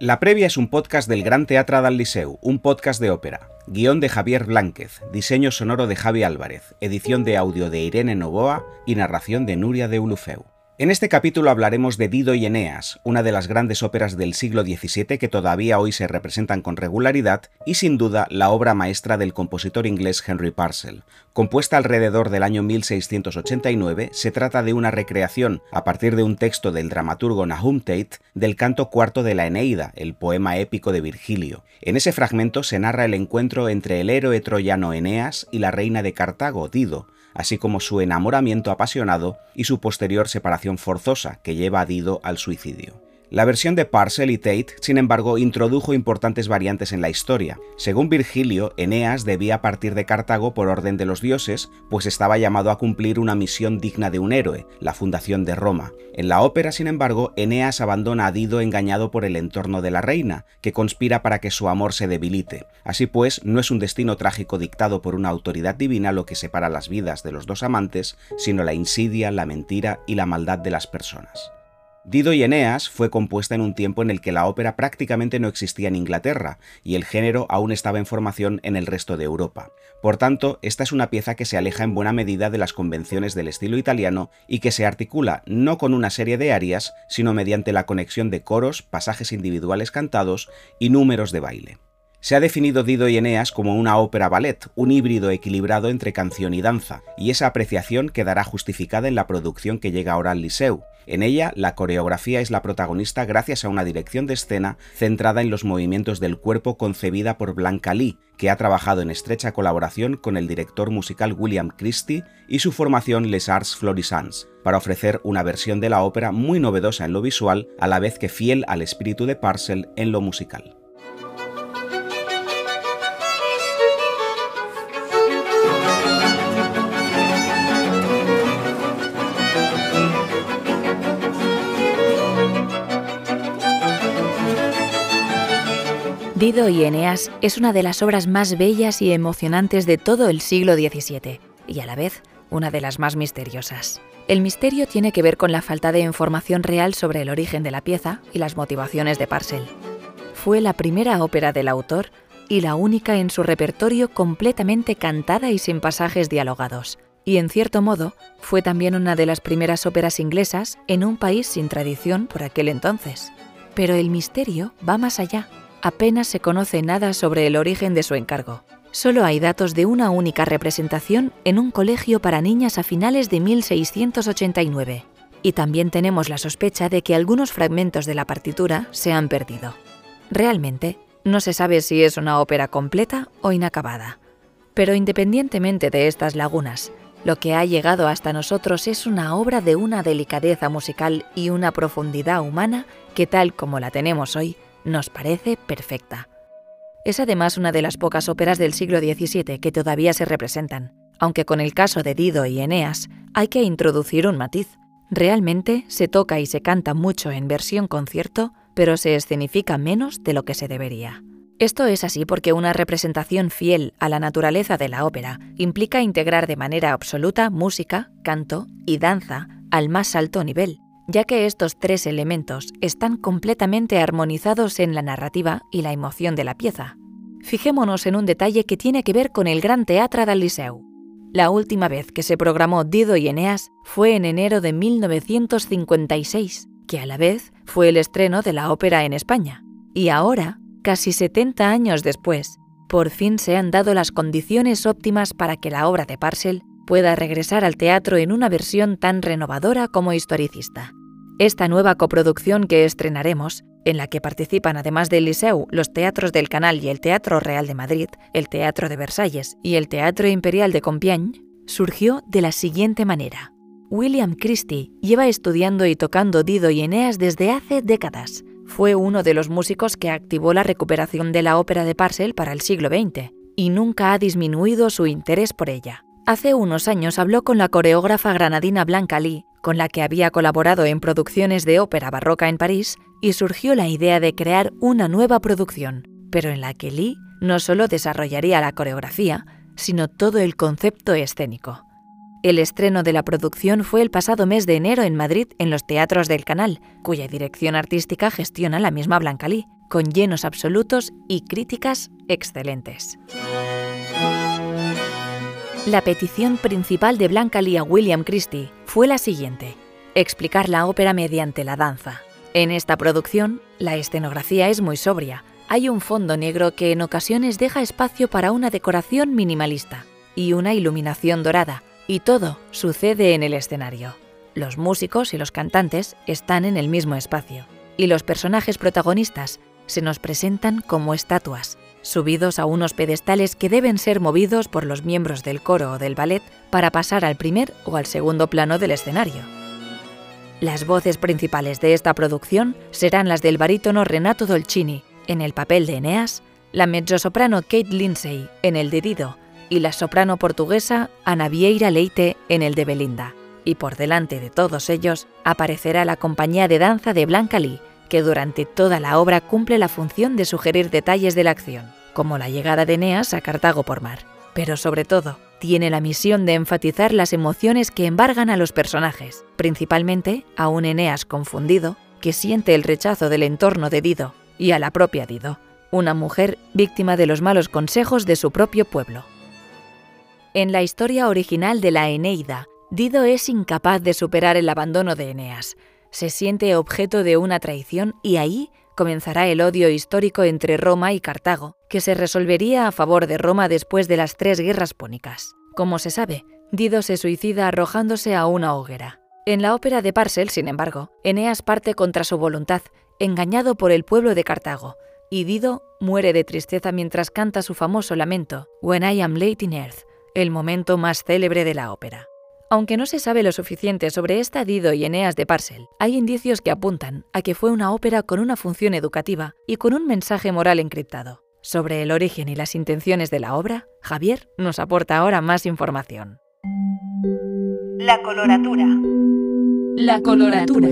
La Previa es un podcast del Gran Teatre del Liceu, un podcast de ópera. Guión de Javier Blánquez, diseño sonoro de Javi Álvarez, edición de audio de Irene Novoa y narración de Nuria de Ulufeu. En este capítulo hablaremos de Dido y Eneas, una de las grandes óperas del siglo XVII que todavía hoy se representan con regularidad y sin duda la obra maestra del compositor inglés Henry Purcell. Compuesta alrededor del año 1689, se trata de una recreación, a partir de un texto del dramaturgo Nahum Tate, del canto cuarto de la Eneida, el poema épico de Virgilio. En ese fragmento se narra el encuentro entre el héroe troyano Eneas y la reina de Cartago, Dido, así como su enamoramiento apasionado y su posterior separación forzosa que lleva a Dido al suicidio. La versión de Parcel y Tate, sin embargo, introdujo importantes variantes en la historia. Según Virgilio, Eneas debía partir de Cartago por orden de los dioses, pues estaba llamado a cumplir una misión digna de un héroe, la fundación de Roma. En la ópera, sin embargo, Eneas abandona a Dido engañado por el entorno de la reina, que conspira para que su amor se debilite. Así pues, no es un destino trágico dictado por una autoridad divina lo que separa las vidas de los dos amantes, sino la insidia, la mentira y la maldad de las personas. Dido y Eneas fue compuesta en un tiempo en el que la ópera prácticamente no existía en Inglaterra y el género aún estaba en formación en el resto de Europa. Por tanto, esta es una pieza que se aleja en buena medida de las convenciones del estilo italiano y que se articula no con una serie de arias, sino mediante la conexión de coros, pasajes individuales cantados y números de baile. Se ha definido Dido y Eneas como una ópera ballet, un híbrido equilibrado entre canción y danza, y esa apreciación quedará justificada en la producción que llega ahora al Liceu. En ella, la coreografía es la protagonista gracias a una dirección de escena centrada en los movimientos del cuerpo concebida por Blanca Lee, que ha trabajado en estrecha colaboración con el director musical William Christie y su formación Les Arts Florissants, para ofrecer una versión de la ópera muy novedosa en lo visual, a la vez que fiel al espíritu de Parcel en lo musical. Dido y Eneas es una de las obras más bellas y emocionantes de todo el siglo XVII y a la vez una de las más misteriosas. El misterio tiene que ver con la falta de información real sobre el origen de la pieza y las motivaciones de Parcel. Fue la primera ópera del autor y la única en su repertorio completamente cantada y sin pasajes dialogados. Y en cierto modo, fue también una de las primeras óperas inglesas en un país sin tradición por aquel entonces. Pero el misterio va más allá apenas se conoce nada sobre el origen de su encargo. Solo hay datos de una única representación en un colegio para niñas a finales de 1689. Y también tenemos la sospecha de que algunos fragmentos de la partitura se han perdido. Realmente, no se sabe si es una ópera completa o inacabada. Pero independientemente de estas lagunas, lo que ha llegado hasta nosotros es una obra de una delicadeza musical y una profundidad humana que tal como la tenemos hoy, nos parece perfecta. Es además una de las pocas óperas del siglo XVII que todavía se representan, aunque con el caso de Dido y Eneas hay que introducir un matiz. Realmente se toca y se canta mucho en versión concierto, pero se escenifica menos de lo que se debería. Esto es así porque una representación fiel a la naturaleza de la ópera implica integrar de manera absoluta música, canto y danza al más alto nivel, ya que estos tres elementos están completamente armonizados en la narrativa y la emoción de la pieza. Fijémonos en un detalle que tiene que ver con el Gran Teatre del Liceu. La última vez que se programó Dido y Eneas fue en enero de 1956, que a la vez fue el estreno de la ópera en España. Y ahora, casi 70 años después, por fin se han dado las condiciones óptimas para que la obra de Parcel pueda regresar al teatro en una versión tan renovadora como historicista. Esta nueva coproducción que estrenaremos, en la que participan además del Liceu los teatros del Canal y el Teatro Real de Madrid, el Teatro de Versalles y el Teatro Imperial de Compiègne, surgió de la siguiente manera. William Christie lleva estudiando y tocando Dido y Eneas desde hace décadas. Fue uno de los músicos que activó la recuperación de la ópera de Parcel para el siglo XX y nunca ha disminuido su interés por ella. Hace unos años habló con la coreógrafa granadina Blanca Lee con la que había colaborado en producciones de ópera barroca en París, y surgió la idea de crear una nueva producción, pero en la que Lee no solo desarrollaría la coreografía, sino todo el concepto escénico. El estreno de la producción fue el pasado mes de enero en Madrid en los Teatros del Canal, cuya dirección artística gestiona la misma Blanca Lee, con llenos absolutos y críticas excelentes. La petición principal de Blanca Lee a William Christie fue la siguiente, explicar la ópera mediante la danza. En esta producción, la escenografía es muy sobria. Hay un fondo negro que en ocasiones deja espacio para una decoración minimalista y una iluminación dorada, y todo sucede en el escenario. Los músicos y los cantantes están en el mismo espacio, y los personajes protagonistas se nos presentan como estatuas, subidos a unos pedestales que deben ser movidos por los miembros del coro o del ballet para pasar al primer o al segundo plano del escenario. Las voces principales de esta producción serán las del barítono Renato Dolcini en el papel de Eneas, la mezzosoprano Kate Lindsay en el de Dido y la soprano portuguesa Ana Vieira Leite en el de Belinda. Y por delante de todos ellos aparecerá la compañía de danza de Blanca Lee, que durante toda la obra cumple la función de sugerir detalles de la acción, como la llegada de Eneas a Cartago por mar. Pero sobre todo, tiene la misión de enfatizar las emociones que embargan a los personajes, principalmente a un Eneas confundido que siente el rechazo del entorno de Dido y a la propia Dido, una mujer víctima de los malos consejos de su propio pueblo. En la historia original de la Eneida, Dido es incapaz de superar el abandono de Eneas, se siente objeto de una traición y ahí comenzará el odio histórico entre Roma y Cartago, que se resolvería a favor de Roma después de las tres guerras pónicas. Como se sabe, Dido se suicida arrojándose a una hoguera. En la ópera de Parcel, sin embargo, Eneas parte contra su voluntad, engañado por el pueblo de Cartago, y Dido muere de tristeza mientras canta su famoso lamento, When I Am Late in Earth, el momento más célebre de la ópera. Aunque no se sabe lo suficiente sobre esta Dido y Eneas de Parcel, hay indicios que apuntan a que fue una ópera con una función educativa y con un mensaje moral encriptado. Sobre el origen y las intenciones de la obra, Javier nos aporta ahora más información. La coloratura. La coloratura.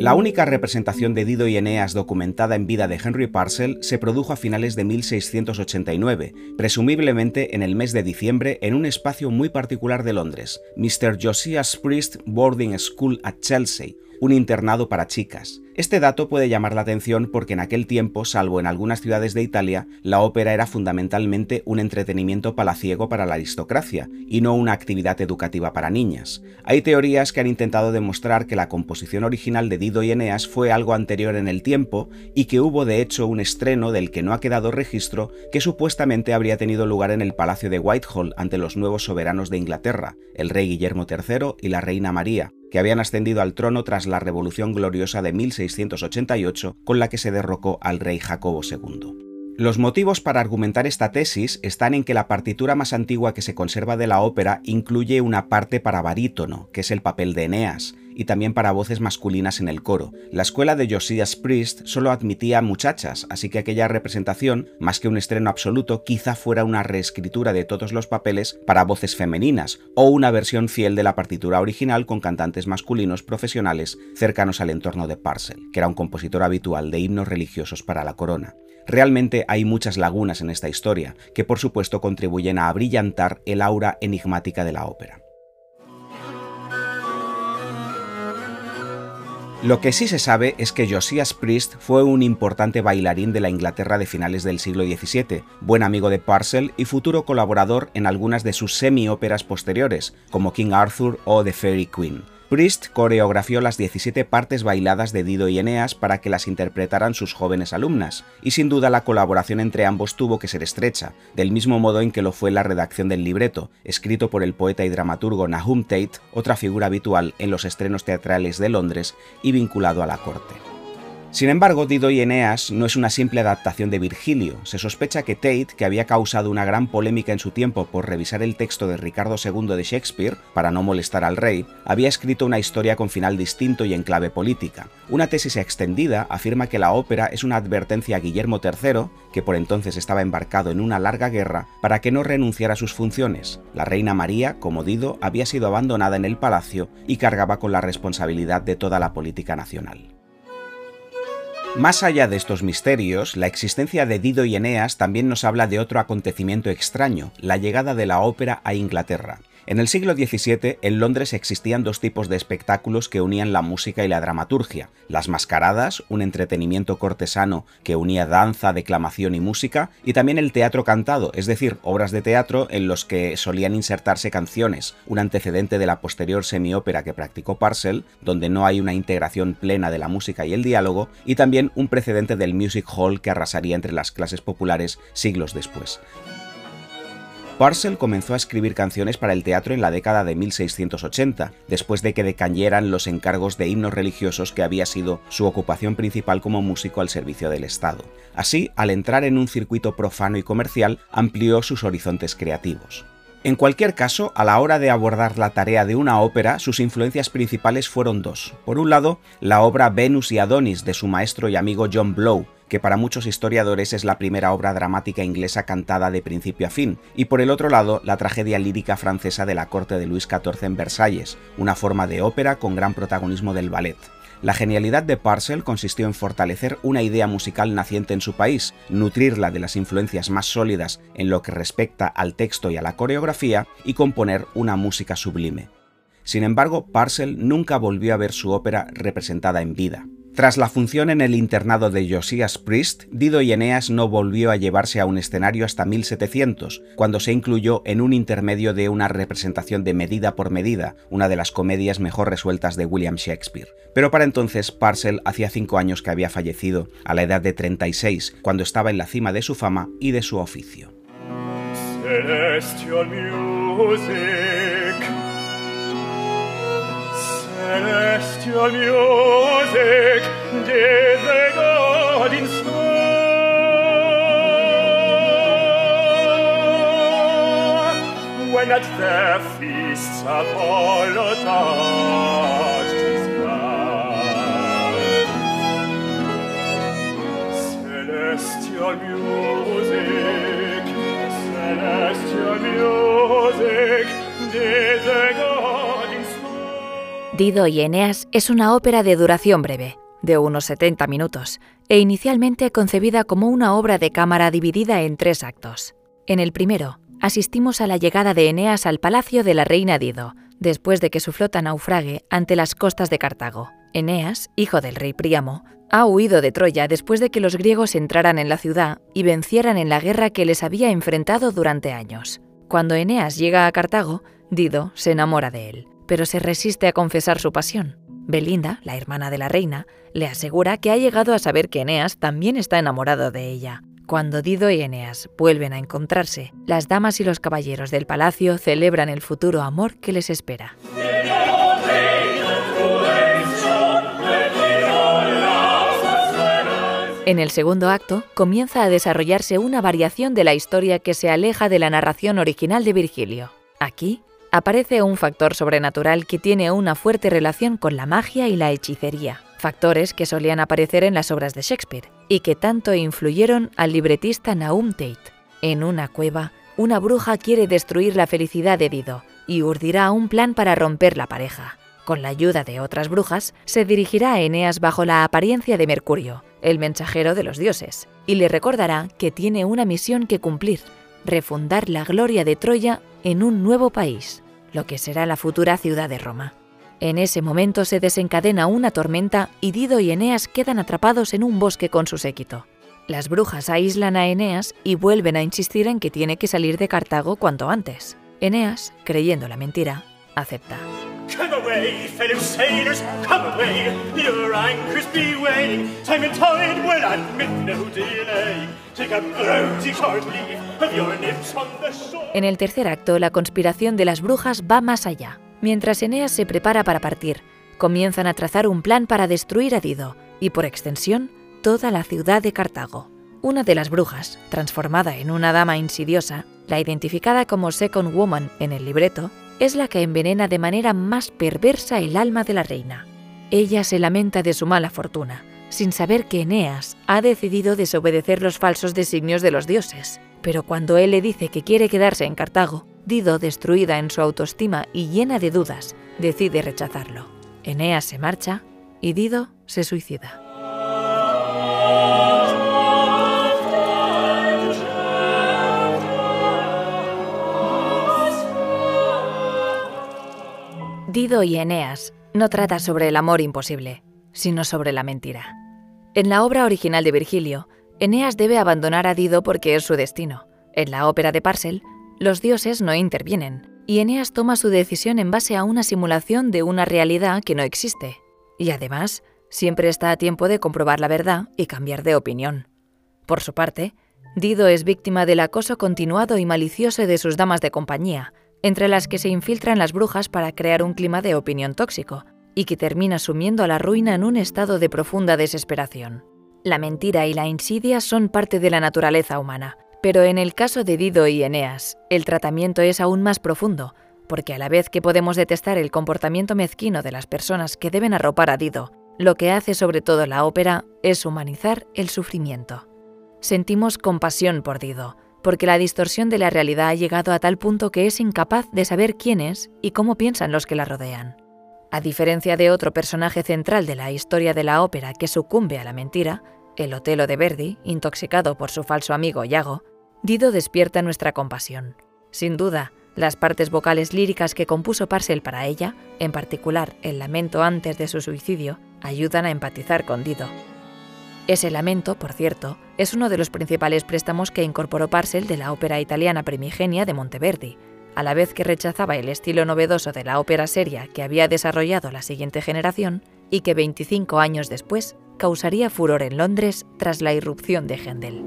La única representación de Dido y Eneas documentada en vida de Henry Parcel se produjo a finales de 1689, presumiblemente en el mes de diciembre en un espacio muy particular de Londres, Mr. Josiah's Priest Boarding School at Chelsea, un internado para chicas. Este dato puede llamar la atención porque en aquel tiempo, salvo en algunas ciudades de Italia, la ópera era fundamentalmente un entretenimiento palaciego para la aristocracia y no una actividad educativa para niñas. Hay teorías que han intentado demostrar que la composición original de Dido y Eneas fue algo anterior en el tiempo y que hubo de hecho un estreno del que no ha quedado registro que supuestamente habría tenido lugar en el Palacio de Whitehall ante los nuevos soberanos de Inglaterra, el rey Guillermo III y la reina María, que habían ascendido al trono tras la Revolución Gloriosa de 1688 con la que se derrocó al rey Jacobo II. Los motivos para argumentar esta tesis están en que la partitura más antigua que se conserva de la ópera incluye una parte para barítono, que es el papel de Eneas, y también para voces masculinas en el coro. La escuela de Josias Priest solo admitía muchachas, así que aquella representación, más que un estreno absoluto, quizá fuera una reescritura de todos los papeles para voces femeninas, o una versión fiel de la partitura original con cantantes masculinos profesionales cercanos al entorno de Parcel, que era un compositor habitual de himnos religiosos para la corona. Realmente hay muchas lagunas en esta historia, que por supuesto contribuyen a abrillantar el aura enigmática de la ópera. Lo que sí se sabe es que Josias Priest fue un importante bailarín de la Inglaterra de finales del siglo XVII, buen amigo de Parcel y futuro colaborador en algunas de sus semi-óperas posteriores, como King Arthur o The Fairy Queen. Priest coreografió las 17 partes bailadas de Dido y Eneas para que las interpretaran sus jóvenes alumnas, y sin duda la colaboración entre ambos tuvo que ser estrecha, del mismo modo en que lo fue la redacción del libreto, escrito por el poeta y dramaturgo Nahum Tate, otra figura habitual en los estrenos teatrales de Londres y vinculado a la corte. Sin embargo, Dido y Eneas no es una simple adaptación de Virgilio. Se sospecha que Tate, que había causado una gran polémica en su tiempo por revisar el texto de Ricardo II de Shakespeare, para no molestar al rey, había escrito una historia con final distinto y en clave política. Una tesis extendida afirma que la ópera es una advertencia a Guillermo III, que por entonces estaba embarcado en una larga guerra, para que no renunciara a sus funciones. La reina María, como Dido, había sido abandonada en el palacio y cargaba con la responsabilidad de toda la política nacional. Más allá de estos misterios, la existencia de Dido y Eneas también nos habla de otro acontecimiento extraño, la llegada de la ópera a Inglaterra. En el siglo XVII, en Londres existían dos tipos de espectáculos que unían la música y la dramaturgia. Las mascaradas, un entretenimiento cortesano que unía danza, declamación y música, y también el teatro cantado, es decir, obras de teatro en los que solían insertarse canciones, un antecedente de la posterior semiópera que practicó Parcel, donde no hay una integración plena de la música y el diálogo, y también un precedente del music hall que arrasaría entre las clases populares siglos después. Parcel comenzó a escribir canciones para el teatro en la década de 1680, después de que decayeran los encargos de himnos religiosos que había sido su ocupación principal como músico al servicio del Estado. Así, al entrar en un circuito profano y comercial, amplió sus horizontes creativos. En cualquier caso, a la hora de abordar la tarea de una ópera, sus influencias principales fueron dos. Por un lado, la obra Venus y Adonis de su maestro y amigo John Blow, que para muchos historiadores es la primera obra dramática inglesa cantada de principio a fin, y por el otro lado, la tragedia lírica francesa de la corte de Luis XIV en Versalles, una forma de ópera con gran protagonismo del ballet. La genialidad de Parcel consistió en fortalecer una idea musical naciente en su país, nutrirla de las influencias más sólidas en lo que respecta al texto y a la coreografía y componer una música sublime. Sin embargo, Parcel nunca volvió a ver su ópera representada en vida. Tras la función en el internado de Josias Priest, Dido y Eneas no volvió a llevarse a un escenario hasta 1700, cuando se incluyó en un intermedio de una representación de Medida por Medida, una de las comedias mejor resueltas de William Shakespeare. Pero para entonces Parcel hacía cinco años que había fallecido, a la edad de 36, cuando estaba en la cima de su fama y de su oficio. Did the God in store when at their feasts Apollo touched his God. Celestial music, celestial music did the God Dido y Eneas es una ópera de duración breve, de unos 70 minutos, e inicialmente concebida como una obra de cámara dividida en tres actos. En el primero, asistimos a la llegada de Eneas al palacio de la reina Dido, después de que su flota naufrague ante las costas de Cartago. Eneas, hijo del rey Príamo, ha huido de Troya después de que los griegos entraran en la ciudad y vencieran en la guerra que les había enfrentado durante años. Cuando Eneas llega a Cartago, Dido se enamora de él pero se resiste a confesar su pasión. Belinda, la hermana de la reina, le asegura que ha llegado a saber que Eneas también está enamorado de ella. Cuando Dido y Eneas vuelven a encontrarse, las damas y los caballeros del palacio celebran el futuro amor que les espera. En el segundo acto comienza a desarrollarse una variación de la historia que se aleja de la narración original de Virgilio. Aquí aparece un factor sobrenatural que tiene una fuerte relación con la magia y la hechicería, factores que solían aparecer en las obras de Shakespeare y que tanto influyeron al libretista Naum Tate. En una cueva, una bruja quiere destruir la felicidad de Dido y urdirá un plan para romper la pareja. Con la ayuda de otras brujas, se dirigirá a Eneas bajo la apariencia de Mercurio, el mensajero de los dioses, y le recordará que tiene una misión que cumplir, refundar la gloria de Troya en un nuevo país, lo que será la futura ciudad de Roma. En ese momento se desencadena una tormenta y Dido y Eneas quedan atrapados en un bosque con su séquito. Las brujas aíslan a Eneas y vuelven a insistir en que tiene que salir de Cartago cuanto antes. Eneas, creyendo la mentira, acepta. En el tercer acto, la conspiración de las brujas va más allá. Mientras Eneas se prepara para partir, comienzan a trazar un plan para destruir a Dido y, por extensión, toda la ciudad de Cartago. Una de las brujas, transformada en una dama insidiosa, la identificada como Second Woman en el libreto, es la que envenena de manera más perversa el alma de la reina. Ella se lamenta de su mala fortuna, sin saber que Eneas ha decidido desobedecer los falsos designios de los dioses. Pero cuando él le dice que quiere quedarse en Cartago, Dido, destruida en su autoestima y llena de dudas, decide rechazarlo. Eneas se marcha y Dido se suicida. Dido y Eneas no trata sobre el amor imposible, sino sobre la mentira. En la obra original de Virgilio, Eneas debe abandonar a Dido porque es su destino. En la ópera de Parcel, los dioses no intervienen, y Eneas toma su decisión en base a una simulación de una realidad que no existe. Y además, siempre está a tiempo de comprobar la verdad y cambiar de opinión. Por su parte, Dido es víctima del acoso continuado y malicioso de sus damas de compañía, entre las que se infiltran las brujas para crear un clima de opinión tóxico, y que termina sumiendo a la ruina en un estado de profunda desesperación. La mentira y la insidia son parte de la naturaleza humana, pero en el caso de Dido y Eneas, el tratamiento es aún más profundo, porque a la vez que podemos detestar el comportamiento mezquino de las personas que deben arropar a Dido, lo que hace sobre todo la ópera es humanizar el sufrimiento. Sentimos compasión por Dido, porque la distorsión de la realidad ha llegado a tal punto que es incapaz de saber quién es y cómo piensan los que la rodean. A diferencia de otro personaje central de la historia de la ópera que sucumbe a la mentira, el Otelo de Verdi, intoxicado por su falso amigo Iago, Dido despierta nuestra compasión. Sin duda, las partes vocales líricas que compuso Parcel para ella, en particular el lamento antes de su suicidio, ayudan a empatizar con Dido. Ese lamento, por cierto, es uno de los principales préstamos que incorporó Parcel de la ópera italiana primigenia de Monteverdi, a la vez que rechazaba el estilo novedoso de la ópera seria que había desarrollado la siguiente generación y que 25 años después causaría furor en Londres tras la irrupción de Händel.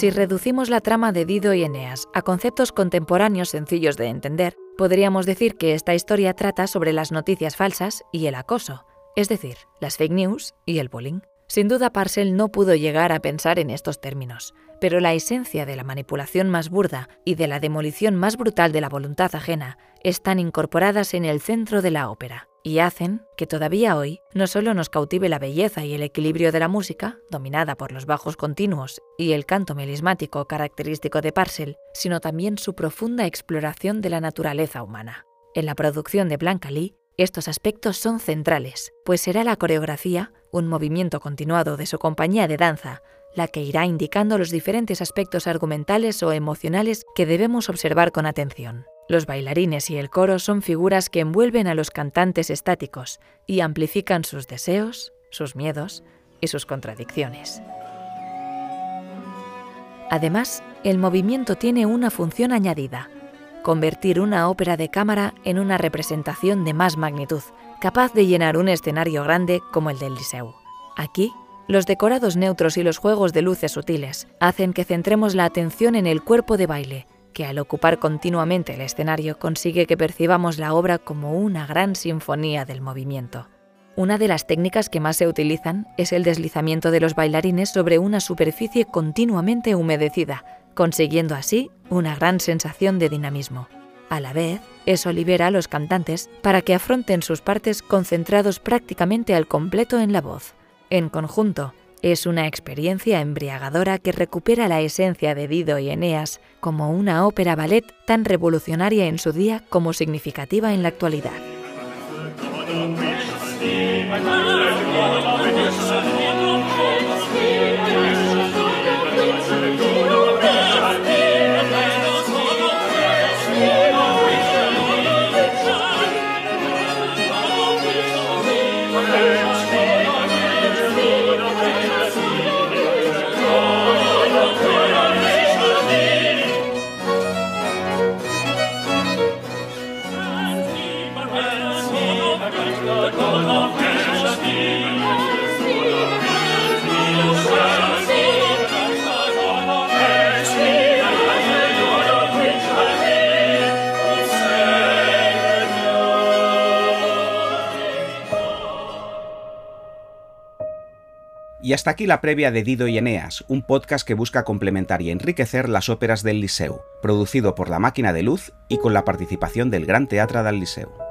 Si reducimos la trama de Dido y Eneas a conceptos contemporáneos sencillos de entender, podríamos decir que esta historia trata sobre las noticias falsas y el acoso, es decir, las fake news y el bullying. Sin duda, Parcel no pudo llegar a pensar en estos términos, pero la esencia de la manipulación más burda y de la demolición más brutal de la voluntad ajena están incorporadas en el centro de la ópera y hacen que todavía hoy no solo nos cautive la belleza y el equilibrio de la música, dominada por los bajos continuos y el canto melismático característico de Parcel, sino también su profunda exploración de la naturaleza humana. En la producción de Blanca Lee, estos aspectos son centrales, pues será la coreografía, un movimiento continuado de su compañía de danza, la que irá indicando los diferentes aspectos argumentales o emocionales que debemos observar con atención. Los bailarines y el coro son figuras que envuelven a los cantantes estáticos y amplifican sus deseos, sus miedos y sus contradicciones. Además, el movimiento tiene una función añadida, convertir una ópera de cámara en una representación de más magnitud, capaz de llenar un escenario grande como el del Liceu. Aquí, los decorados neutros y los juegos de luces sutiles hacen que centremos la atención en el cuerpo de baile, al ocupar continuamente el escenario consigue que percibamos la obra como una gran sinfonía del movimiento. Una de las técnicas que más se utilizan es el deslizamiento de los bailarines sobre una superficie continuamente humedecida, consiguiendo así una gran sensación de dinamismo. A la vez, eso libera a los cantantes para que afronten sus partes concentrados prácticamente al completo en la voz. En conjunto, es una experiencia embriagadora que recupera la esencia de Dido y Eneas como una ópera ballet tan revolucionaria en su día como significativa en la actualidad. Y hasta aquí la previa de Dido y Eneas, un podcast que busca complementar y enriquecer las óperas del Liceu, producido por La Máquina de Luz y con la participación del Gran Teatro del Liceu.